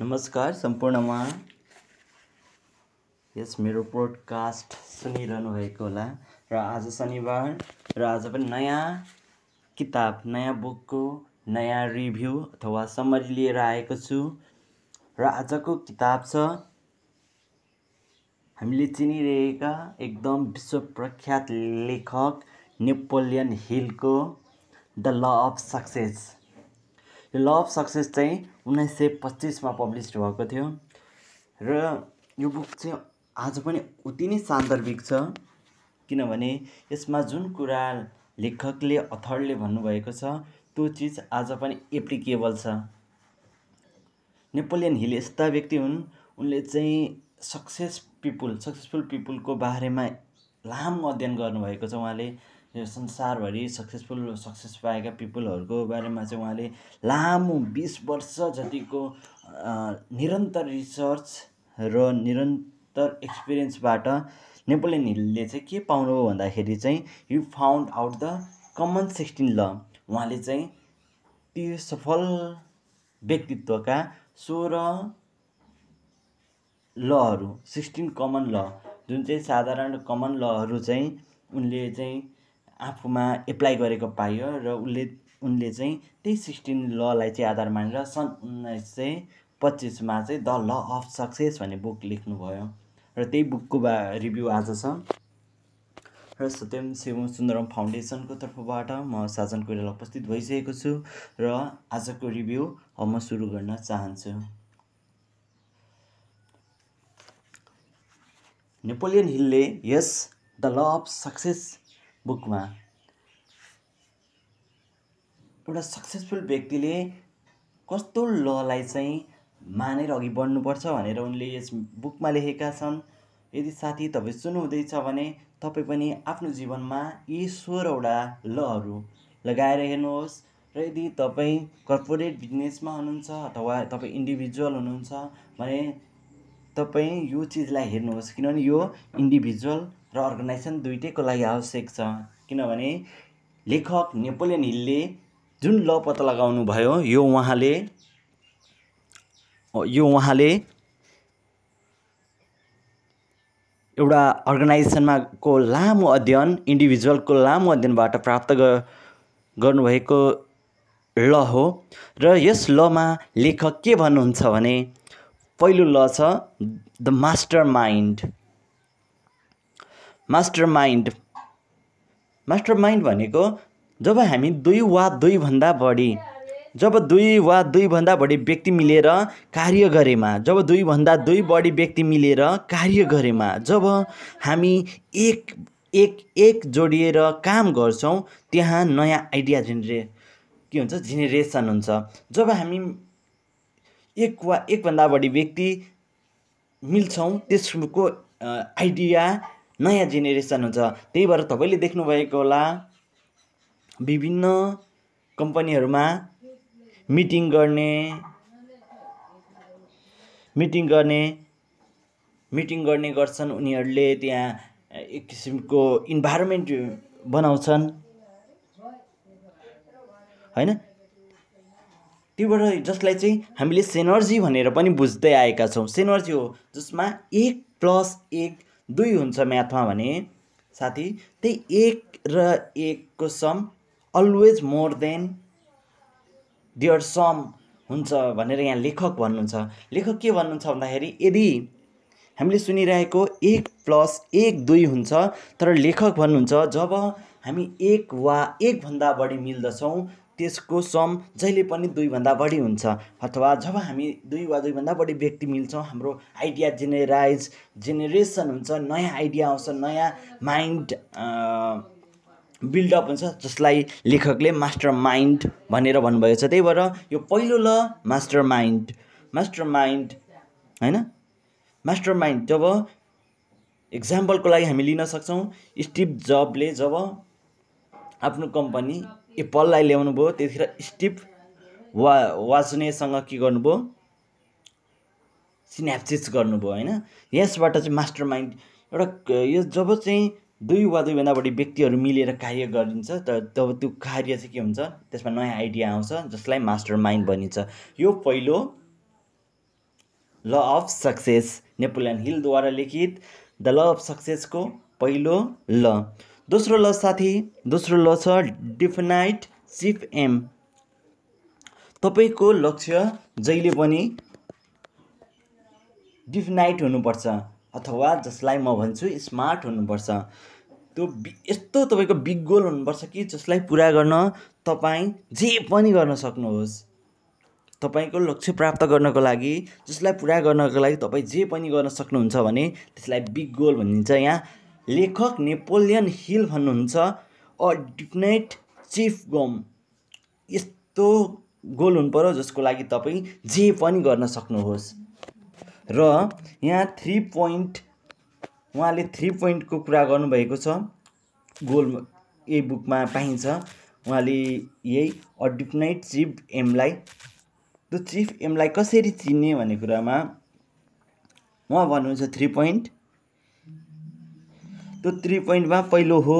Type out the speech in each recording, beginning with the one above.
नमस्कार सम्पूर्णमा। यस मेरो पोडकास्ट सुनिरहनु भएको होला र आज शनिबार र आज पनि नयाँ किताब नयाँ बुकको नयाँ रिभ्यू अथवा समरी लिएर आएको छु र आजको किताब छ हामीले चिनिरहेका एकदम विश्व प्रख्यात लेखक नेपोलियन हिलको द ल अफ सक्सेस यो ल अफ सक्सेस चाहिँ उन्नाइस सय पच्चिसमा पब्लिस भएको थियो। र यो बुक चाहिँ आज पनि उति नै सान्दर्भिक छ किनभने यसमा जुन कुरा लेखकले अथरले भन्नुभएको छ त्यो चिज आज पनि एप्लिकेबल छ। नेपोलियन हिल यस्ता व्यक्ति हुन् उनले चाहिँ सक्सेस पिपुल सक्सेसफुल पिपुलको बारेमा लामो अध्ययन गर्नुभएको छ उहाँले। यो संसारभरि सक्सेसफुल सक्सेस पाएका पिपुलहरूको बारेमा चाहिँ उहाँले लामो बिस वर्ष जतिको निरन्तर रिसर्च र निरन्तर एक्सपिरियन्सबाट नेपोलियन हिलले चाहिँ के पाउनुभयो भन्दाखेरि चाहिँ you found out the common sixteen law उहाँले चाहिँ ती सफल व्यक्तित्वका सोह्र लहरू सिक्सटिन कमन ल जुन चाहिँ साधारण कमन लहरू चाहिँ उनले चाहिँ आफूमा एप्लाई गरेको पाइयो र उसले उनले चाहिँ त्यही सिक्सटिन ललाई चाहिँ आधार मानेर सन् उन्नाइस सय पच्चिसमा चाहिँ द ल अफ सक्सेस भन्ने बुक लेख्नुभयो। र त्यही बुकको बा रिभ्यू आज छ। र सत्यम शिवम सुन्दरम फाउन्डेसनको तर्फबाट म साजन कोइराला उपस्थित भइसकेको छु र आजको रिभ्यू म सुरु गर्न चाहन्छु। नेपोलियन हिलले यस द ल अफ सक्सेस बुकमा। एउटा सक्सेसफुल व्यक्तिले कस्तो ललाई चाहिँ मानेर अघि बढ्नुपर्छ भनेर उनले यस बुकमा लेखेका छन्। यदि साथी तपाईँ सुन्नुहुँदैछ भने तपाईँ पनि आफ्नो जीवनमा यी सोह्रवटा लहरू लगाएर हेर्नुहोस् र यदि तपाईँ कर्पोरेट बिजनेसमा हुनुहुन्छ अथवा तपाईँ इन्डिभिजुअल हुनुहुन्छ भने तपाईँ यो चिजलाई हेर्नुहोस् किनभने यो इन्डिभिजुअल र अर्गनाइजेसन दुइटैको लागि आवश्यक छ। किनभने लेखक नेपोलियन हिलले जुन ल पत्ता लगाउनु भयो यो उहाँले यो उहाँले एउटा अर्गनाइजेसनमा को लामो अध्ययन इन्डिभिजुअलको लामो अध्ययनबाट प्राप्त गर्नुभएको ल हो। र यस लमा लेखक के भन्नुहुन्छ भने पहिलो ल छ the master mind master mind master mind भनेको जब हामी दुई वा दुईभन्दा बढी जब दुई वा दुईभन्दा बढी व्यक्ति मिलेर कार्य गरेमा जब दुईभन्दा दुई बढी व्यक्ति मिलेर कार्य गरेमा जब हामी एक एक एक जोडिएर काम गर्छौँ त्यहाँ नयाँ आइडिया जेनेरे के हुन्छ? जेनेरेसन हुन्छ। जब हामी एक वा एकभन्दा बढी व्यक्ति मिल्छौँ त्यसको आइडिया नयाँ जेनेरेसन हुन्छ। त्यही भएर तपाईँले देख्नुभएको होला विभिन्न कम्पनीहरूमा मिटिङ गर्ने मिटिङ गर्ने मिटिङ गर्ने गर्छन् उनीहरूले त्यहाँ एक किसिमको इन्भाइरोमेन्ट बनाउँछन्। होइन? त्योबाट जसलाई चाहिँ हामीले सेनर्जी भनेर पनि बुझ्दै आएका छौँ। सेनर्जी हो जसमा एक प्लस एक दुई हुन्छ म्याथमा भने साथी त्यही एक र एकको sum always more than their sum हुन्छ भनेर यहाँ लेखक भन्नुहुन्छ। लेखक के भन्नुहुन्छ भन्दाखेरि यदि हामीले सुनिरहेको एक प्लस एक दुई हुन्छ तर लेखक भन्नुहुन्छ जब हामी एक वा एकभन्दा बढी मिल्दछौँ त्यसको सम जहिले पनि दुईभन्दा बढी हुन्छ। अथवा जब हामी दुई वा दुईभन्दा बढी व्यक्ति मिल्छौँ हाम्रो आइडिया जेनेराइज जेनेरेसन हुन्छ नयाँ आइडिया आउँछ नयाँ माइन्ड बिल्डअप हुन्छ जसलाई लेखकले मास्टर माइन्ड भनेर भन्नुभएको छ। त्यही भएर यो पहिलो law master mind master mind होइन? मास्टर माइन्ड जब इक्जाम्पलको लागि हामी लिन सक्छौँ स्टिभ जबले जब आफ्नो कम्पनी एप्पललाई ल्याउनु भयो त्यतिखेर स्टिभ वा वाजनेसँग के गर्नुभयो सिन्याप्सिस गर्नुभयो होइन? यसबाट चाहिँ मास्टर माइन्ड एउटा यो जब चाहिँ दुई वा दुईभन्दा बढी व्यक्तिहरू मिलेर कार्य गरिन्छ त तब त्यो कार्य चाहिँ के हुन्छ? त्यसमा नयाँ आइडिया आउँछ जसलाई मास्टर माइन्ड भनिन्छ। यो पहिलो ल अफ सक्सेस नेपोलियन हिलद्वारा लिखित द ल अफ सक्सेसको पहिलो ल। दोस्रो ल साथी दोस्रो ल छ डिफिनाइट चिफ एम। तपाईँको लक्ष्य जहिले पनि डिफिनाइट हुनुपर्छ अथवा जसलाई म भन्छु स्मार्ट हुनुपर्छ। त्यो यस्तो तपाईँको बिग गोल हुनुपर्छ कि जसलाई पुरा गर्न तपाईँ जे पनि गर्न सक्नुहोस्। तपाईँको लक्ष्य प्राप्त गर्नको लागि जसलाई पुरा गर्नको लागि तपाईँ जे पनि गर्न सक्नुहुन्छ भने त्यसलाई बिग गोल भनिन्छ यहाँ। लेखक नेपोलियन हिल भन्नुहुन्छ अ डिफिनेट चिफ गोम। यस्तो गोल हुनु पऱ्यो जसको लागि तपाईँ जे पनि गर्न सक्नुहोस्। र यहाँ थ्री पोइन्ट उहाँले थ्री पोइन्टको कुरा गर्नुभएको छ। गोल यही बुकमा पाइन्छ। उहाँले यही अडिफनाइट चिफ एमलाई। त्यो चिफ एमलाई कसरी चिन्ने भन्ने कुरामा उहाँ भन्नुहुन्छ थ्री पोइन्ट त्यो थ्री पोइन्टमा पहिलो हो।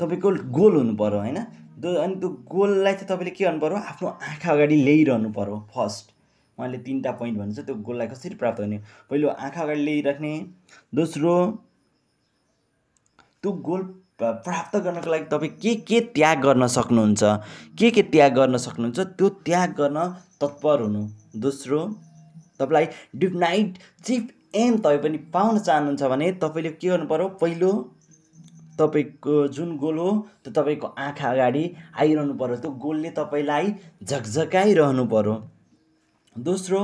तपाईँको गोल हुनु पऱ्यो होइन? अनि त्यो गोललाई चाहिँ तपाईँले के गर्नु पऱ्यो आफ्नो आँखा अगाडि ल्याइरहनु पऱ्यो फर्स्ट उहाँले तिनवटा पोइन्ट भन्नुहुन्छ त्यो गोललाई कसरी प्राप्त गर्ने? पहिलो आँखा अगाडि ल्याइराख्ने। दोस्रो त्यो गोल प्राप्त गर्नको लागि तपाईँ के के त्याग गर्न सक्नुहुन्छ? के के त्याग गर्न सक्नुहुन्छ? त्यो त्याग गर्न तत्पर हुनु। दोस्रो तपाईँलाई डिफनाइट चिफ एम तपाईँ पनि पाउन चाहनुहुन्छ भने तपाईँले के गर्नु पऱ्यो पहिलो तपाईँको जुन गोल हो त्यो तपाईँको आँखा अगाडि आइरहनु पऱ्यो त्यो गोलले तपाईँलाई झकझकाइरहनु पऱ्यो दोस्रो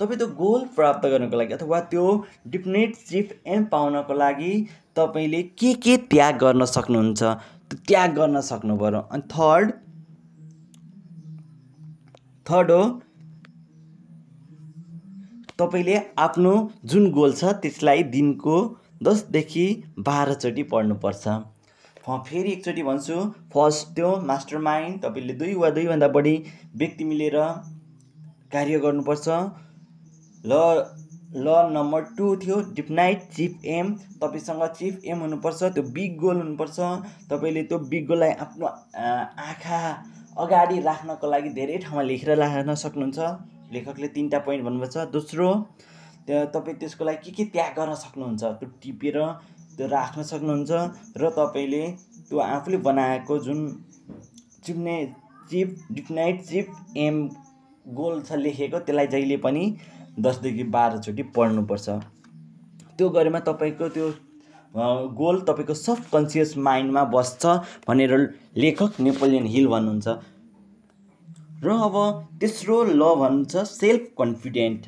तपाईँ त्यो गोल प्राप्त गर्नको लागि अथवा त्यो डिफिनेट चिफ एम पाउनको लागि तपाईँले के के त्याग गर्न सक्नुहुन्छ त्यो त्याग गर्न सक्नु पऱ्यो अनि थर्ड थर्ड हो तपाईँले आफ्नो जुन गोल छ त्यसलाई दिनको दसदेखि बाह्रचोटि पढ्नुपर्छ। फेरि एकचोटि भन्छु फर्स्ट त्यो मास्टर माइन्ड तपाईँले दुई वा दुईभन्दा बढी व्यक्ति मिलेर कार्य गर्नुपर्छ। ल ल नम्बर टू थियो डिफनाइट चिफ एम तपाईँसँग चिफ एम हुनुपर्छ त्यो बिग गोल हुनुपर्छ। तपाईँले त्यो बिग गोललाई आफ्नो आँखा अगाडि राख्नको लागि धेरै ठाउँमा लेखेर राख्न सक्नुहुन्छ। लेखकले तिनवटा पोइन्ट भन्नुभएको छ। दोस्रो तपाईँ त्यसको लागि के के त्याग गर्न सक्नुहुन्छ? त्यो टिपेर त्यो राख्न सक्नुहुन्छ र तपाईँले त्यो आफूले बनाएको जुन चिप्ने chief definite chief aim goal छ लेखेको त्यसलाई जहिले पनि दसदेखि बाह्रचोटि पढ्नुपर्छ। त्यो गरेमा तपाईँको त्यो गोल तपाईँको सब कन्सियस माइन्डमा बस्छ भनेर लेखक नेपोलियन हिल भन्नुहुन्छ। र अब तेस्रो ल भन्छ सेल्फ कन्फिडेन्ट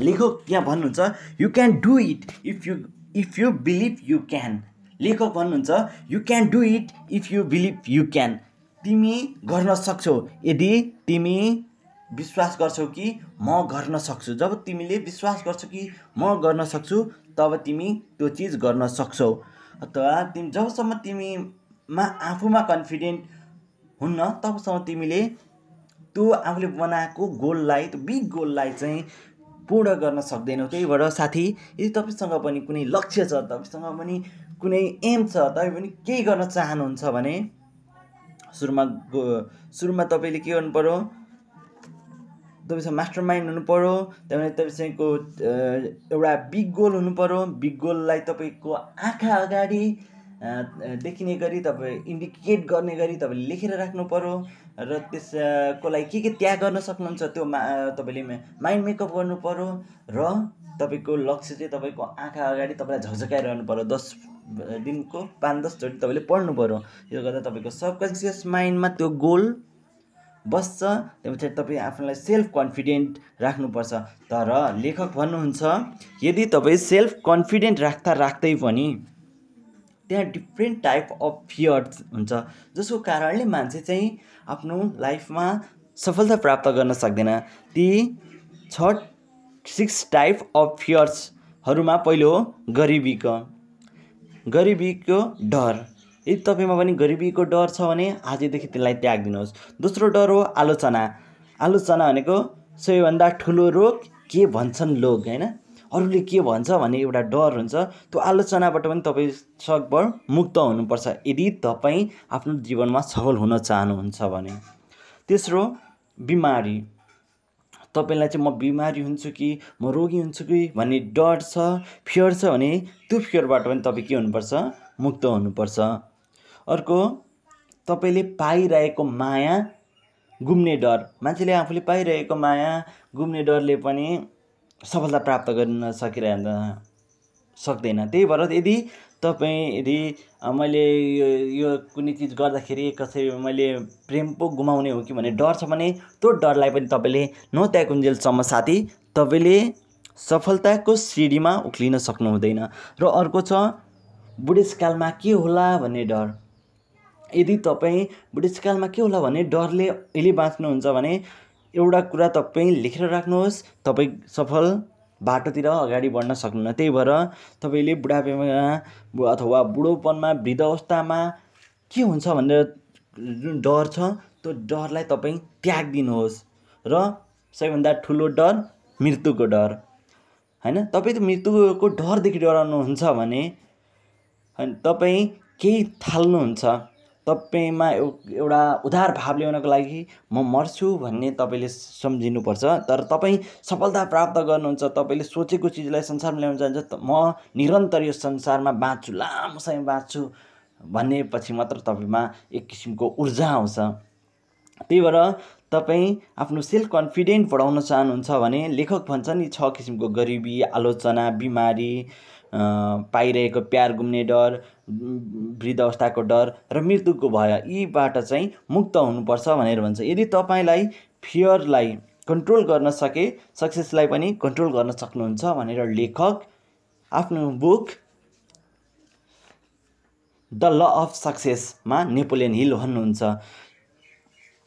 लेखक यहाँ भन्नुहुन्छ you can do it if you if you believe you can लेखक भन्नुहुन्छ you can do it if you believe you can तिमी गर्न सक्छौ। यदि तिमी विश्वास गर्छौ कि म गर्न सक्छु जब तिमीले विश्वास गर्छौ कि म गर्न सक्छु तब तिमी त्यो चिज गर्न सक्छौ। अथवा तिमी जबसम्म तिमीमा आफूमा कन्फिडेन्ट हुन्न तबसम्म तिमीले त्यो आफूले बनाएको गोललाई त्यो बिग गोललाई चाहिँ पूर्ण गर्न सक्दैनौ। त्यही भएर साथी यदि तपाईँसँग पनि कुनै लक्ष्य छ तपाईँसँग पनि कुनै एम छ तपाईँ पनि केही गर्न चाहनुहुन्छ भने सुरुमा गो सुरुमा तपाईँले के गर्नु पऱ्यो तपाईँसँग मास्टर माइन्ड हुनु पऱ्यो त्यहाँबाट तपाईँसँगको एउटा बिग गोल हुनु पऱ्यो बिग गोललाई तपाईँको आँखा अगाडि देखिने गरी तपाईँ इन्डिकेट गर्ने गरी तपाईँले लेखेर राख्नु पऱ्यो र त्यसको लागि के के त्याग गर्न सक्नुहुन्छ त्यो मा तपाईँले माइन्ड मेकअप गर्नु पऱ्यो र तपाईँको लक्ष्य चाहिँ तपाईँको आँखा अगाडि तपाईँलाई झकझकाइरहनु पऱ्यो दस दिनको पाँच दसचोटि तपाईँले पढ्नु पऱ्यो यो गर्दा तपाईँको सबकन्सियस माइन्डमा त्यो गोल बस्छ त्यो पछाडि तपाईँ आफूलाई सेल्फ कन्फिडेन्ट राख्नुपर्छ। तर लेखक भन्नुहुन्छ यदि तपाईँ सेल्फ कन्फिडेन्ट राख्दा राख्दै पनि त्यहाँ डिफ्रेन्ट टाइप अफ फियर्स हुन्छ जसको कारणले मान्छे चाहिँ आफ्नो लाइफमा सफलता प्राप्त गर्न सक्दैन। ती छ सिक्स टाइप अफ फियर्सहरूमा पहिलो हो गरिबीको गरिबीको डर। यदि तपाईँमा पनि गरिबीको डर छ भने आजदेखि त्यसलाई त्याग दिनुहोस् दोस्रो डर हो आलोचना। आलोचना भनेको सबैभन्दा ठुलो रोग के भन्छन् लोक होइन? अरूले के भन्छ भन्ने एउटा डर हुन्छ त्यो आलोचनाबाट पनि तपाईँ सकभर मुक्त हुनुपर्छ। यदि तपाईँ आफ्नो जीवनमा सफल हुन चाहनुहुन्छ भने। तेस्रो बिमारी। तपाईँलाई चाहिँ म बिमारी हुन्छु कि म रोगी हुन्छु कि भन्ने डर छ फियर छ भने त्यो फियरबाट पनि तपाईँ के हुनुपर्छ? मुक्त हुनुपर्छ। अर्को तपाईँले पाइरहेको माया गुम्ने डर। मान्छेले आफूले पाइरहेको माया गुम्ने डरले पनि सफलता प्राप्त गर्न सकिरहँदैन सक्दैन। त्यही भएर यदि तपाईँ यदि मैले यो यो कुनै चिज गर्दाखेरि कसै मैले प्रेम पो गुमाउने हो कि भन्ने डर छ भने त्यो डरलाई पनि तपाईँले नत्याकुन्जेलसम्म साथी तपाईँले सफलताको सिँढीमा उक्लिन सक्नु हुँदैन र अर्को छ बुढेसकालमा के होला भन्ने डर? यदि तपाईँ बुढेसकालमा के होला भन्ने डरले अहिले बाँच्नुहुन्छ भने एउटा कुरा तपाईँ लेखेर राख्नुहोस्। तपाईँ सफल बाटोतिर अगाडि बढ्न सक्नुहुन्न। त्यही भएर तपाईँले बुढापेमा अथवा बुढोपनमा वृद्ध अवस्थामा के हुन्छ भनेर जुन डर छ त्यो डरलाई तपाईँ त्याग दिनुहोस् र सबैभन्दा ठुलो डर मृत्युको डर। होइन? तपाईँ त मृत्युको डरदेखि डराउनुहुन्छ भने तपाईँ केही थाल्नुहुन्छ। तपाईँमा एउटा उदार भाव ल्याउनको लागि म मर्छु भन्ने तपाईँले सम्झिनुपर्छ। तर तपाईँ सफलता प्राप्त गर्नुहुन्छ तपाईँले सोचेको चिजलाई संसारमा ल्याउन चाहन्छ म निरन्तर यो संसारमा बाँच्छु लामो समय बाँच्छु भनेपछि मात्र तपाईँमा एक किसिमको ऊर्जा आउँछ। त्यही भएर तपाईँ आफ्नो सेल्फ कन्फिडेन्ट बढाउन चाहनुहुन्छ भने लेखक भन्छ नि छ किसिमको गरिबी आलोचना बिमारी पाइरहेको प्यार गुम्ने डर वृद्ध अवस्थाको डर र मृत्युको भय यीबाट चाहिँ मुक्त हुनुपर्छ भनेर भन्छ। यदि तपाईँलाई फियरलाई कन्ट्रोल गर्न सके सक्सेसलाई पनि कन्ट्रोल गर्न सक्नुहुन्छ भनेर लेखक आफ्नो बुक द ल अफ सक्सेसमा नेपोलियन हिल भन्नुहुन्छ।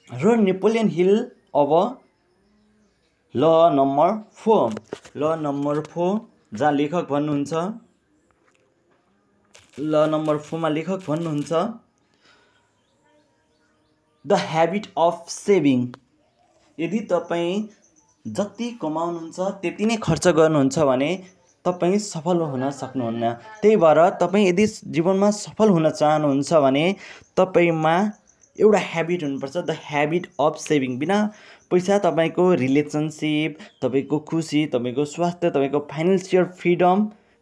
र नेपोलियन हिल अब law number four law number four जहाँ लेखक भन्नुहुन्छ ल नम्बर फोरमा लेखक भन्नुहुन्छ। द ह्याबिट अफ सेभिङ यदि तपाईँ जति कमाउनुहुन्छ त्यति नै खर्च गर्नुहुन्छ भने तपाईँ सफल हुन सक्नुहुन्न। त्यही भएर तपाईँ यदि जीवनमा सफल हुन चाहनुहुन्छ भने तपाईँमा एउटा ह्याबिट हुनुपर्छ। द ह्याबिट अफ सेभिङ बिना पैसा तपाईँको रिलेसनसिप तपाईँको खुसी तपाईँको स्वास्थ्य तपाईँको फाइनेन्सियल फ्रिडम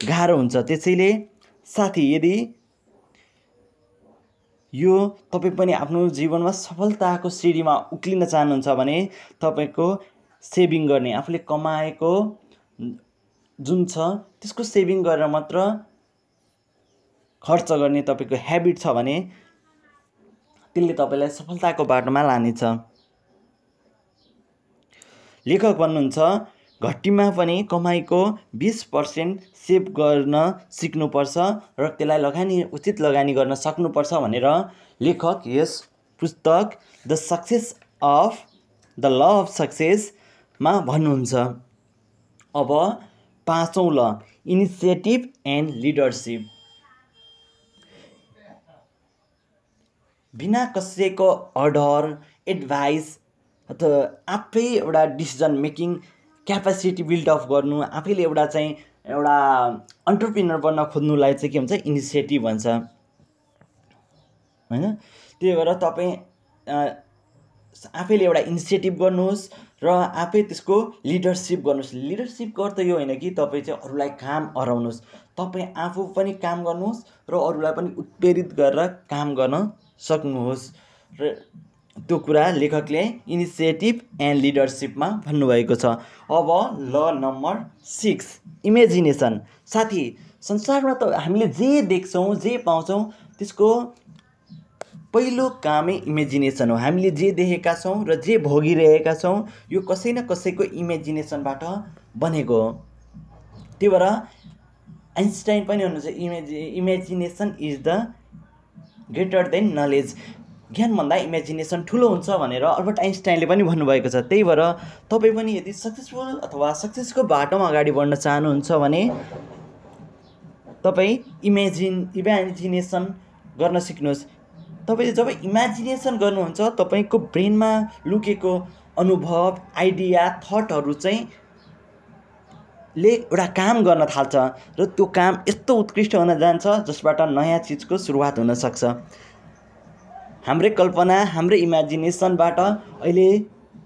गाह्रो हुन्छ। त्यसैले साथी यदि यो तपाईँ पनि आफ्नो जीवनमा सफलताको सिँढीमा उक्लिन चाहनुहुन्छ भने तपाईँको सेभिङ गर्ने आफूले कमाएको जुन छ त्यसको सेभिङ गरेर मात्र खर्च गर्ने तपाईँको ह्याबिट छ भने त्यसले तपाईँलाई सफलताको बाटोमा लानेछ। लेखक भन्नुहुन्छ घट्टीमा पनि कमाइको बिस पर्सेन्ट सेभ गर्न सिक्नुपर्छ र त्यसलाई लगानी उचित लगानी गर्न सक्नुपर्छ भनेर लेखक यस पुस्तक the success of the law of सक्सेसमा भन्नुहुन्छ। अब पाँचौँ ल इनिसिएटिभ एन्ड लिडरसिप बिना कसैको अर्डर एडभाइस अथवा आफै एउटा डिसिजन मेकिङ क्यापासिटी बिल्डअप गर्नु आफैले एउटा चाहिँ एउटा अन्टरप्रिनर बन्न खोज्नुलाई चाहिँ के भन्छ इनिसिएटिभ भन्छ। होइन? त्यही भएर तपाईँ आफैले एउटा इनिसिएटिभ गर्नुहोस् र आफै त्यसको लिडरसिप गर्नुहोस्। लिडरसिपको अर्थ यो होइन कि तपाईँ चाहिँ अरूलाई काम हराउनुहोस्। तपाईँ आफू पनि काम गर्नुहोस् र अरूलाई पनि उत्प्रेरित गरेर काम गर्न सक्नुहोस्। र त्यो कुरा लेखकले इनिसिएटिभ एन्ड लिडरसिपमा भन्नुभएको छ। अब ल नम्बर सिक्स इमेजिनेसन। साथी संसारमा त हामीले जे देख्छौँ जे पाउँछौँ त्यसको पहिलो कामै इमेजिनेसन हो। हामीले जे देखेका छौँ र जे भोगिरहेका छौँ यो कसै न कसैको इमेजिनेसनबाट बनेको हो। त्यही भएर आइन्स्टाइन पनि हुनुहुन्छ इमेजि imagination is the greater than knowledge. ज्ञानभन्दा imagination ठुलो हुन्छ भनेर अल्बर्ट आइन्स्टाइनले पनि भन्नुभएको छ। त्यही भएर तपाईँ पनि यदि सक्सेसफुल अथवा सक्सेसको बाटोमा अगाडि बढ्न चाहनुहुन्छ भने तपाईँ इमेजिन इमेजिनेसन गर्न सिक्नुहोस्। तपाईँले जब इमेजिनेसन गर्नुहुन्छ तपाईँको ब्रेनमा लुकेको अनुभव आइडिया थटहरू चाहिँ ले एउटा काम गर्न थाल्छ र त्यो काम यस्तो उत्कृष्ट हुन जान्छ जसबाट नयाँ चिजको सुरुवात हुनसक्छ हाम्रै कल्पना हाम्रै इमेजिनेसनबाट अहिले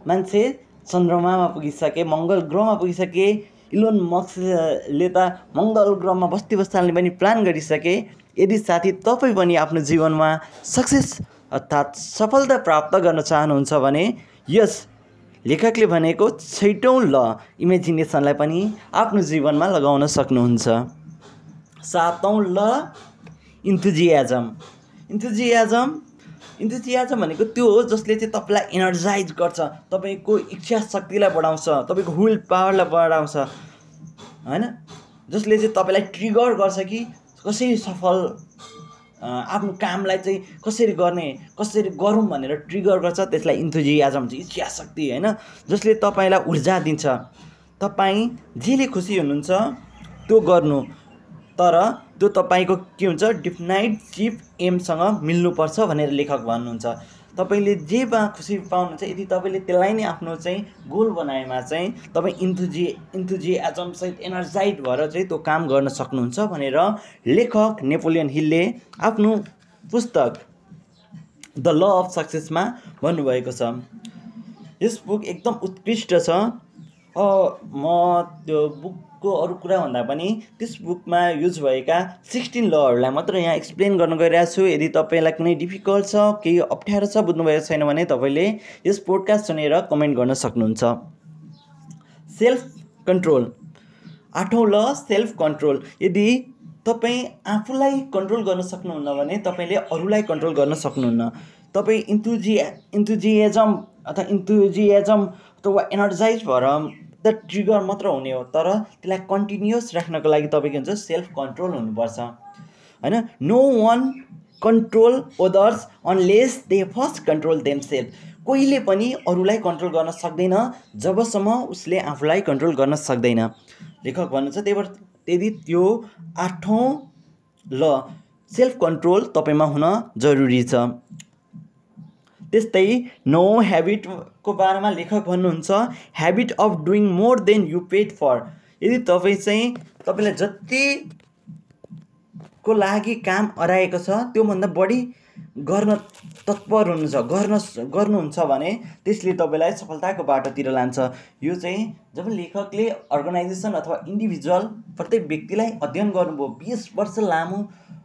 मान्छे चन्द्रमामा पुगिसके मङ्गल ग्रहमा पुगिसके इलोन मक्सले त मङ्गल ग्रहमा बस्ती बसाल्ने पनि प्लान गरिसके यदि साथी तपाईँ पनि आफ्नो जीवनमा सक्सेस अर्थात् सफलता प्राप्त गर्न चाहनुहुन्छ भने यस लेखकले भनेको छैटौँ ल इमेजिनेसनलाई पनि आफ्नो जीवनमा लगाउन सक्नुहुन्छ। सातौँ ल इन्थुजियाजम। इन्थुजियाजम इन्थुजियाजम भनेको त्यो हो जसले चाहिँ तपाईँलाई एनर्जाइज गर्छ तपाईँको इच्छा शक्तिलाई बढाउँछ तपाईँको विल पावरलाई बढाउँछ होइन? जसले चाहिँ तपाईँलाई ट्रिगर गर्छ कि कसरी सफल आफ्नो कामलाई चाहिँ कसरी गर्ने कसरी गरौँ भनेर ट्रिगर गर्छ त्यसलाई इन्थुजियाजम चाहिँ इच्छा शक्ति होइन? जसले तपाईँलाई ऊर्जा दिन्छ। तपाईँ जेले खुसी हुनुहुन्छ त्यो गर्नु। तर त्यो तपाईँको के हुन्छ डिफाइन्ड चिप एमसँग मिल्नुपर्छ भनेर लेखक भन्नुहुन्छ। तपाईँले जेमा खुसी पाउनुहुन्छ यदि तपाईँले त्यसलाई नै आफ्नो चाहिँ गोल बनाएमा चाहिँ तपाईँ इन्थुजी इन्थुजियाजमसहित एनर्जाइट भएर चाहिँ त्यो काम गर्न सक्नुहुन्छ भनेर लेखक नेपोलियन हिलले आफ्नो पुस्तक द ल अफ सक्सेसमा भन्नुभएको छ। यस बुक एकदम उत्कृष्ट छ। म त्यो बुकको अरू कुरा भन्दा पनि त्यस बुकमा युज भएका सिक्सटिन लहरूलाई मात्र यहाँ एक्सप्लेन गर्न गइरहेको छु यदि तपाईँलाई कुनै डिफिकल्ट छ केही अप्ठ्यारो छ बुझ्नुभएको छैन भने तपाईँले यस पोडकास्ट सुनेर कमेन्ट गर्न सक्नुहुन्छ। Self control. आठौँ ल सेल्फ कन्ट्रोल। यदि तपाईँ आफूलाई कन्ट्रोल गर्न सक्नुहुन्न भने तपाईँले अरूलाई कन्ट्रोल गर्न सक्नुहुन्न। तपाईँ इन्थुजिया इन्थुजियाजम अथवा इन्थुजियाजम अथवा एनर्जाइज भएर द ट्रिगर मात्र हुने हो तर त्यसलाई कन्टिन्युस राख्नको लागि तपाईँको हुन्छ सेल्फ कन्ट्रोल हुनुपर्छ। होइन? No one control others unless they first control themselves कोहीले पनि अरूलाई कन्ट्रोल गर्न सक्दैन जबसम्म उसले आफूलाई कन्ट्रोल गर्न सक्दैन। लेखक भन्नुहुन्छ त्यही भएर यदि त्यो आठौँ ल सेल्फ कन्ट्रोल तपाईँमा हुन जरुरी छ। त्यस्तै नो ह्याबिटको बारेमा लेखक भन्नुहुन्छ habit of doing more than you paid for यदि तपाईँ चाहिँ तपाईँलाई जतिको लागि काम अराएको छ त्योभन्दा बढी गर्न तत्पर हुनुहुन्छ गर्न गर्नुहुन्छ भने त्यसले तपाईँलाई सफलताको बाटोतिर लान्छ। यो चाहिँ जब लेखकले अर्गनाइजेसन अथवा इन्डिभिजुअल प्रत्येक व्यक्तिलाई अध्ययन गर्नुभयो बिस वर्ष लामो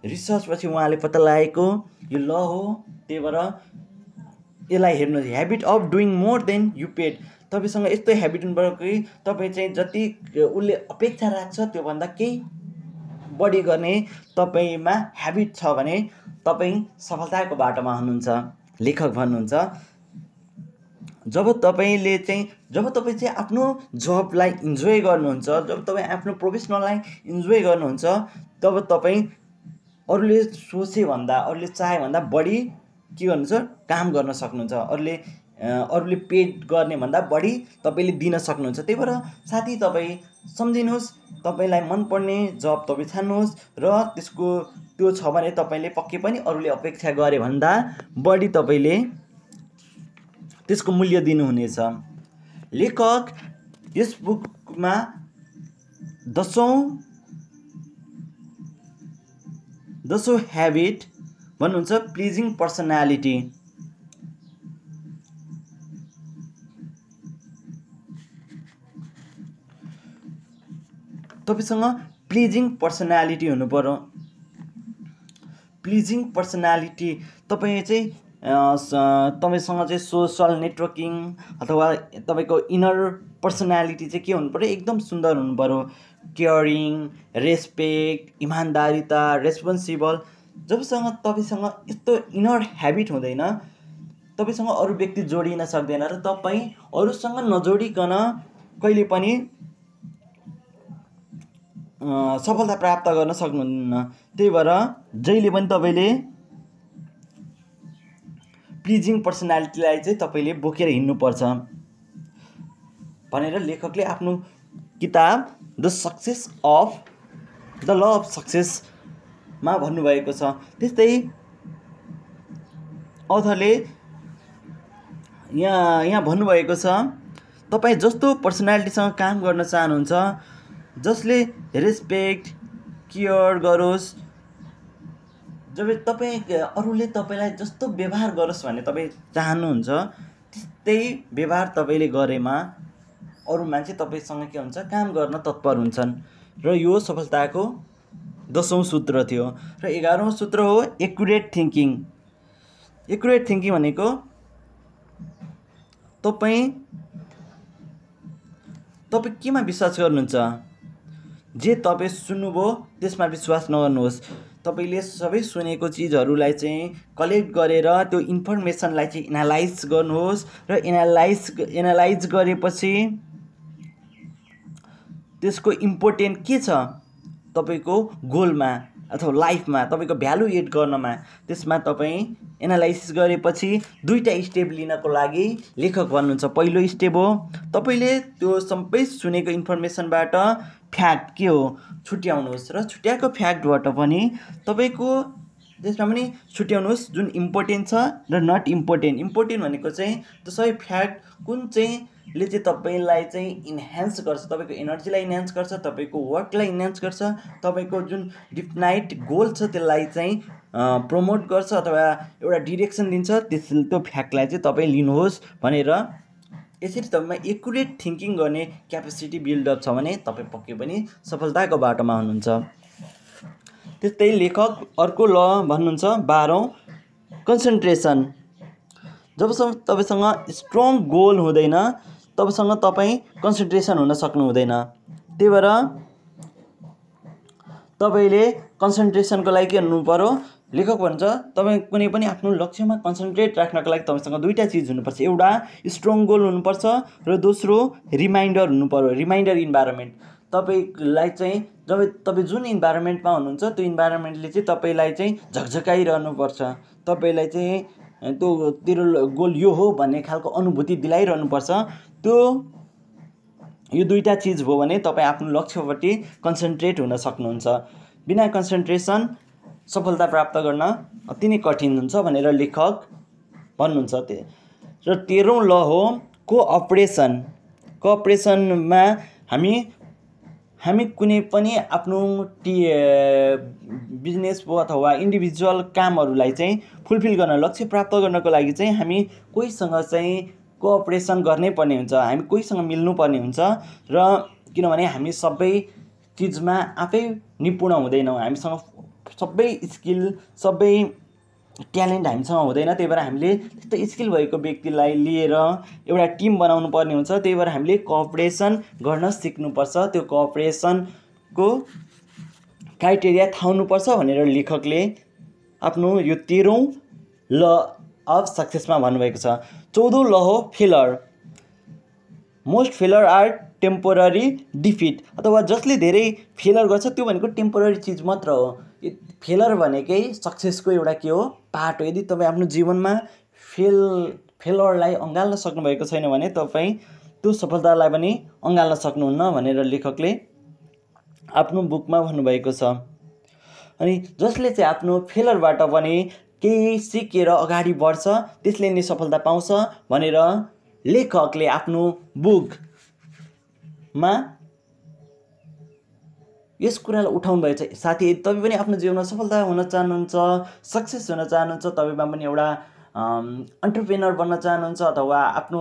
रिसर्चपछि उहाँले पत्ता लगाएको यो ल हो त्यही भएर यसलाई हेर्नु habit of doing more than you paid तपाईँसँग यस्तो ह्याबिट हुनुपर्छ कि तपाईँ चाहिँ जति उसले अपेक्षा राख्छ त्योभन्दा केही बढी गर्ने तपाईँमा ह्याबिट छ भने तपाईँ सफलताको बाटोमा हुनुहुन्छ। लेखक भन्नुहुन्छ जब तपाईँले चाहिँ जब तपाईँ चाहिँ आफ्नो जबलाई इन्जोय गर्नुहुन्छ जब तपाईँ आफ्नो प्रोफेसनललाई इन्जोय गर्नुहुन्छ तब तपाईँ अरूले सोचे भन्दा अरूले चाहे भन्दा बढी के गर्नुहुन्छ? काम गर्न सक्नुहुन्छ। अरूले अरूले पेड गर्ने भन्दा बढी तपाईँले दिन सक्नुहुन्छ। त्यही भएर साथी तपाईँ सम्झिनुहोस् तपाईँलाई मनपर्ने जब तपाईँ छान्नुहोस् र त्यसको त्यो छ भने तपाईँले पक्कै पनि अरूले अपेक्षा गरे भन्दा बढी तपाईँले त्यसको मूल्य दिनुहुनेछ। लेखक यस बुकमा दसौँ दसौँ ह्याबिट भन्नुहुन्छ प्लिजिङ पर्सनालिटी तपाईँसँग प्लिजिङ पर्सनालिटी हुनु पऱ्यो प्लिजिङ पर्सनालिटी तपाईँ चाहिँ तपाईँसँग चाहिँ सोसल नेटवर्किङ अथवा तपाईँको इनर पर्सनालिटी चाहिँ के हुनु पऱ्यो एकदम सुन्दर हुनु पऱ्यो केयरिङ रेस्पेक्ट इमान्दारिता रेस्पोन्सिबल जबसँग तपाईँसँग यस्तो इनर ह्याबिट हुँदैन तपाईँसँग अरू व्यक्ति जोडिन सक्दैन र तपाईँ अरूसँग नजोडिकन कहिले पनि सफलता प्राप्त गर्न सक्नुहुन्न। त्यही भएर जहिले पनि तपाईँले प्लिजिङ पर्सनालिटीलाई चाहिँ तपाईँले बोकेर हिँड्नुपर्छ। भनेर लेखकले आफ्नो किताब the success of the law of success मा भन्नुभएको छ? त्यस्तै अथरले यहाँ यहाँ भन्नुभएको छ तपाईँ जस्तो पर्सनालिटीसँग काम गर्न चाहनुहुन्छ जसले रेस्पेक्ट केयर गरोस् जब तपाईँ अरूले तपाईँलाई जस्तो व्यवहार गरोस् भन्ने तपाईँ चाहनुहुन्छ त्यही व्यवहार तपाईँले गरेमा अरू मान्छे तपाईँसँग के हुन्छ? काम गर्न तत्पर हुन्छन्। र यो सफलताको दसौँ सूत्र थियो र एघारौँ सूत्र हो एकुरेट थिङ्किङ एकुरेट थिङ्किङ भनेको तपाईँ तपाईँ केमा विश्वास गर्नुहुन्छ? जे तपाईँ सुन्नुभयो त्यसमा विश्वास नगर्नुहोस्। तपाईँले सबै सुनेको चिजहरूलाई चाहिँ कलेक्ट गरेर त्यो इन्फर्मेसनलाई चाहिँ एनालाइज गर्नुहोस् र एनालाइज एनालाइज गरेपछि त्यसको इम्पोर्टेन्ट के छ? तपाईँको गोलमा अथवा लाइफमा तपाईँको भ्यालु एड गर्नमा त्यसमा तपाईँ एनालाइसिस गरेपछि दुईवटा स्टेप लिनको लागि लेखक भन्नुहुन्छ पहिलो स्टेप हो तपाईँले त्यो सबै सुनेको इन्फर्मेसनबाट फ्याक्ट के हो छुट्याउनुहोस् र छुट्याएको फ्याक्टबाट पनि तपाईँको त्यसमा पनि छुट्याउनुहोस् जुन इम्पोर्टेन्ट छ र नट इम्पोर्टेन्ट इम्पोर्टेन्ट भनेको चाहिँ त्यो सबै फ्याक्ट कुन चाहिँ ले चाहिँ तपाईँलाई चाहिँ इन्हान्स गर्छ तपाईँको एनर्जीलाई इन्हान्स गर्छ तपाईँको वर्कलाई इन्हान्स गर्छ तपाईँको जुन डिफनाइट गोल छ त्यसलाई चाहिँ प्रमोट गर्छ अथवा एउटा डिरेक्सन दिन्छ त्यस त्यो फ्याक्टलाई चाहिँ तपाईँ लिनुहोस् भनेर यसरी तपाईँमा एकुरेट थिङ्किङ गर्ने क्यापेसिटी बिल्डअप छ भने तपाईँ पक्कै पनि सफलताको बाटोमा हुनुहुन्छ। त्यस्तै लेखक अर्को ल भन्नुहुन्छ बाह्रौँ। कन्सन्ट्रेसन जबसम्म तपाईँसँग स्ट्रङ गोल हुँदैन तबसँग तपाईँ कन्सन्ट्रेसन हुन सक्नु हुँदैन। त्यही भएर तपाईँले कन्सन्ट्रेसनको लागि के हुनु पऱ्यो लेखक भन्छ तपाईँ कुनै पनि आफ्नो लक्ष्यमा कन्सन्ट्रेट राख्नको लागि तपाईँसँग दुईवटा चिज हुनुपर्छ। एउटा स्ट्रङ गोल हुनुपर्छ र दोस्रो रिमाइन्डर हुनु पऱ्यो रिमाइन्डर इन्भाइरोमेन्ट तपाईँलाई चाहिँ जब तपाईँ जुन इन्भाइरोमेन्टमा हुनुहुन्छ त्यो इन्भाइरोमेन्टले चाहिँ तपाईँलाई चाहिँ झकझकाइरहनुपर्छ। तपाईँलाई चाहिँ त्यो तेरो गोल यो हो भन्ने खालको अनुभूति दिलाइरहनुपर्छ। त्यो यो दुईवटा चिज भयो भने तपाईँ आफ्नो लक्ष्यपट्टि कन्सन्ट्रेट हुन सक्नुहुन्छ। बिना कन्सन्ट्रेसन सफलता प्राप्त गर्न अति नै कठिन हुन्छ भनेर लेखक भन्नुहुन्छ त्यो। र तेह्रौँ ल हो कोअपरेसन कोअपरेसनमा हामी हामी कुनै पनि आफ्नो टी बिजनेस अथवा इन्डिभिजुअल कामहरूलाई चाहिँ फुलफिल गर्न लक्ष्य प्राप्त गर्नको लागि चाहिँ हामी कोहीसँग चाहिँ कोअपरेसन गर्नै पर्ने हुन्छ। हामी कोहीसँग मिल्नु पर्ने हुन्छ र किनभने हामी सबै चिजमा आफै निपुण हुँदैनौँ। हामीसँग सबै स्किल सबै ट्यालेन्ट हामीसँग हुँदैन त्यही भएर हामीले त्यस्तो स्किल भएको व्यक्तिलाई लिएर एउटा टिम बनाउनु पर्ने हुन्छ। त्यही भएर हामीले कोअपरेसन गर्न सिक्नुपर्छ। त्यो कोअपरेसनको क्राइटेरिया थाहा हुनुपर्छ भनेर लेखकले आफ्नो यो तेह्रौँ ल अफ सक्सेसमा भन्नुभएको छ। चौधौँ ल हो failure. Most failure are temporary defeat. अथवा जसले धेरै फेलर गर्छ त्यो भनेको टेम्पोररी चिज मात्र हो। फेलर भनेकै सक्सेसको एउटा के हो? पार्ट हो। यदि तपाईँ आफ्नो जीवनमा फेल फेलरलाई अँगाल्न सक्नुभएको छैन भने तपाईँ त्यो सफलतालाई पनि अँगाल्न सक्नुहुन्न भनेर लेखकले आफ्नो बुकमा भन्नुभएको छ। अनि जसले चाहिँ आफ्नो फेलरबाट पनि केही सिकेर अगाडि बढ्छ त्यसले नै सफलता पाउँछ भनेर लेखकले आफ्नो बुकमा यस कुरालाई उठाउनु भएको छ साथी तपाईँ पनि आफ्नो जीवनमा सफलता हुन चाहनुहुन्छ सक्सेस हुन चाहनुहुन्छ तपाईँमा पनि एउटा अन्टरप्रेनर बन्न चाहनुहुन्छ अथवा आफ्नो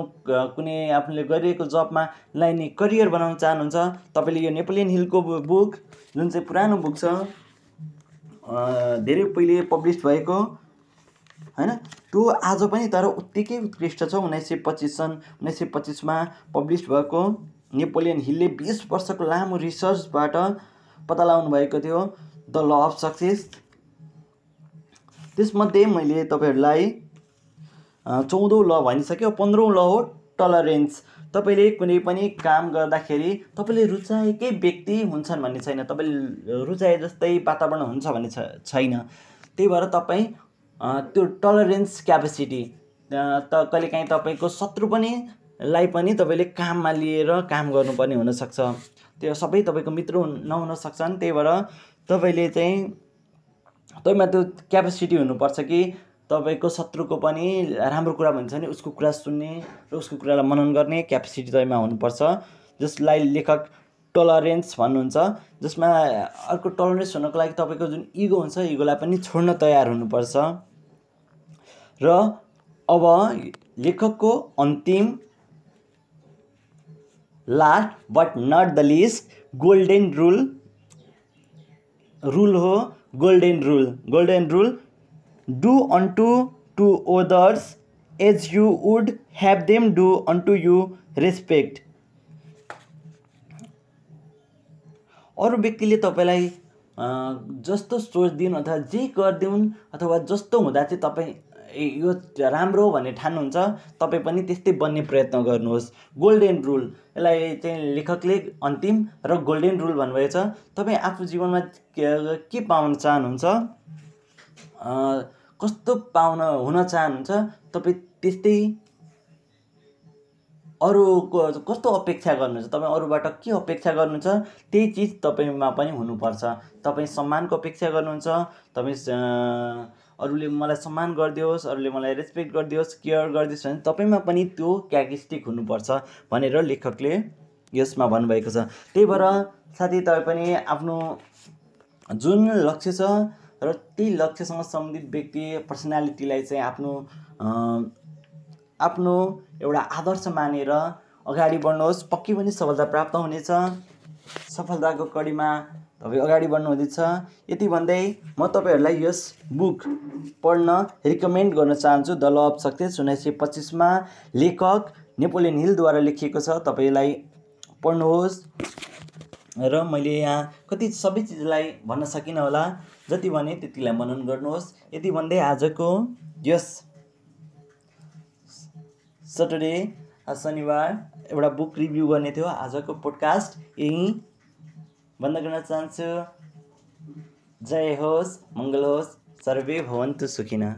कुनै आफूले गरिरहेको जबमा लाइने करियर बनाउन चाहनुहुन्छ तपाईँले यो नेपोलियन हिलको बुक जुन चाहिँ पुरानो बुक छ धेरै पहिले पब्लिस भएको होइन? त्यो आज पनि तर उत्तिकै उत्कृष्ट छ उन्नाइस सय पच्चिस सन् उन्नाइस सय पच्चिसमा पब्लिस भएको नेपोलियन हिलले बिस वर्षको लामो रिसर्चबाट पत्ता लगाउनु भएको थियो द ल अफ सक्सेस। त्यसमध्ये मैले तपाईँहरूलाई चौधौँ ल भनिसक्यो पन्ध्रौँ ल हो टलरेन्स तपाईँले कुनै पनि काम गर्दाखेरि तपाईँले रुचाएकै व्यक्ति हुन्छन् भन्ने छैन। तपाईँले रुचाए जस्तै वातावरण हुन्छ भन्ने छैन। त्यही भएर तपाईँ त्यो टलरेन्स क्यापेसिटी त कहिलेकाहीँ तपाईँको शत्रु पनि लाई पनि तपाईँले काममा लिएर काम गर्नुपर्ने हुनसक्छ। त्यो सबै तपाईँको मित्र नहुन सक्छन् त्यही भएर तपाईँले चाहिँ तपाईँमा त्यो क्यापेसिटी हुनुपर्छ कि तपाईँको शत्रुको पनि राम्रो कुरा भन्छ भने उसको कुरा सुन्ने र उसको कुरालाई मनन गर्ने क्यापेसिटी तपाईँमा हुनुपर्छ। जसलाई लेखक टलरेन्स भन्नुहुन्छ जसमा अर्को टलरेन्स हुनको लागि तपाईँको जुन इगो हुन्छ इगोलाई पनि छोड्न तयार हुनुपर्छ। र अब लेखकको अन्तिम last but not the least golden rule rule हो golden rule golden rule do unto to others as you would have them do unto you respect अरू व्यक्तिले तपाईँलाई जस्तो सोचिदिउन् अथवा जे गरिदिउन् अथवा जस्तो हुँदा चाहिँ तपाईँ यो राम्रो भन्ने ठान्नुहुन्छ तपाईँ पनि त्यस्तै बन्ने प्रयत्न गर्नुहोस्। गोल्डेन रुल यसलाई चाहिँ लेखकले अन्तिम र गोल्डेन रुल भन्नुभएको छ। तपाईँ आफू जीवनमा के पाउन चाहनुहुन्छ? कस्तो पाउन हुन चाहनुहुन्छ? तपाईँ त्यस्तै अरूको कस्तो अपेक्षा गर्नुहुन्छ? तपाईँ अरूबाट के अपेक्षा गर्नुहुन्छ? त्यही चिज तपाईँमा पनि हुनुपर्छ। तपाईँ सम्मानको अपेक्षा गर्नुहुन्छ। तपाईँ अरूले मलाई सम्मान गरिदियोस् अरूले मलाई रेस्पेक्ट गरिदियोस् केयर गरिदियोस् भने तपाईँमा पनि त्यो क्यारेक्टरिस्टिक हुनुपर्छ भनेर लेखकले यसमा भन्नुभएको छ। त्यही भएर साथी तपाईँ पनि आफ्नो जुन लक्ष्य छ र त्यही लक्ष्यसँग सम्बन्धित व्यक्ति पर्सनालिटीलाई चाहिँ आफ्नो आफ्नो एउटा आदर्श मानेर अगाडि बढ्नुहोस्। पक्कै पनि सफलता प्राप्त हुनेछ। सफलताको कडीमा तपाईँ अगाडि बढ्नुहुँदैछ। यति भन्दै म तपाईँहरूलाई यस बुक पढ्न रिकमेन्ड गर्न चाहन्छु। द ल अफ सक्सेस उन्नाइस सय पच्चिसमा लेखक नेपोलियन हिलद्वारा लेखिएको छ। तपाईँलाई पढ्नुहोस्। र मैले यहाँ कति सबै चिजलाई भन्न सकिनँ होला। जति भने त्यतिलाई मनन गर्नुहोस्। यति भन्दै आजको यस सटरडे शनिबार एउटा बुक रिभ्यू गर्ने थियो। आजको पोडकास्ट यहीँ बन्द गर्न चाहन्छु। जय होस् मङ्गल होस् सर्वे भवन्तु सुखिना।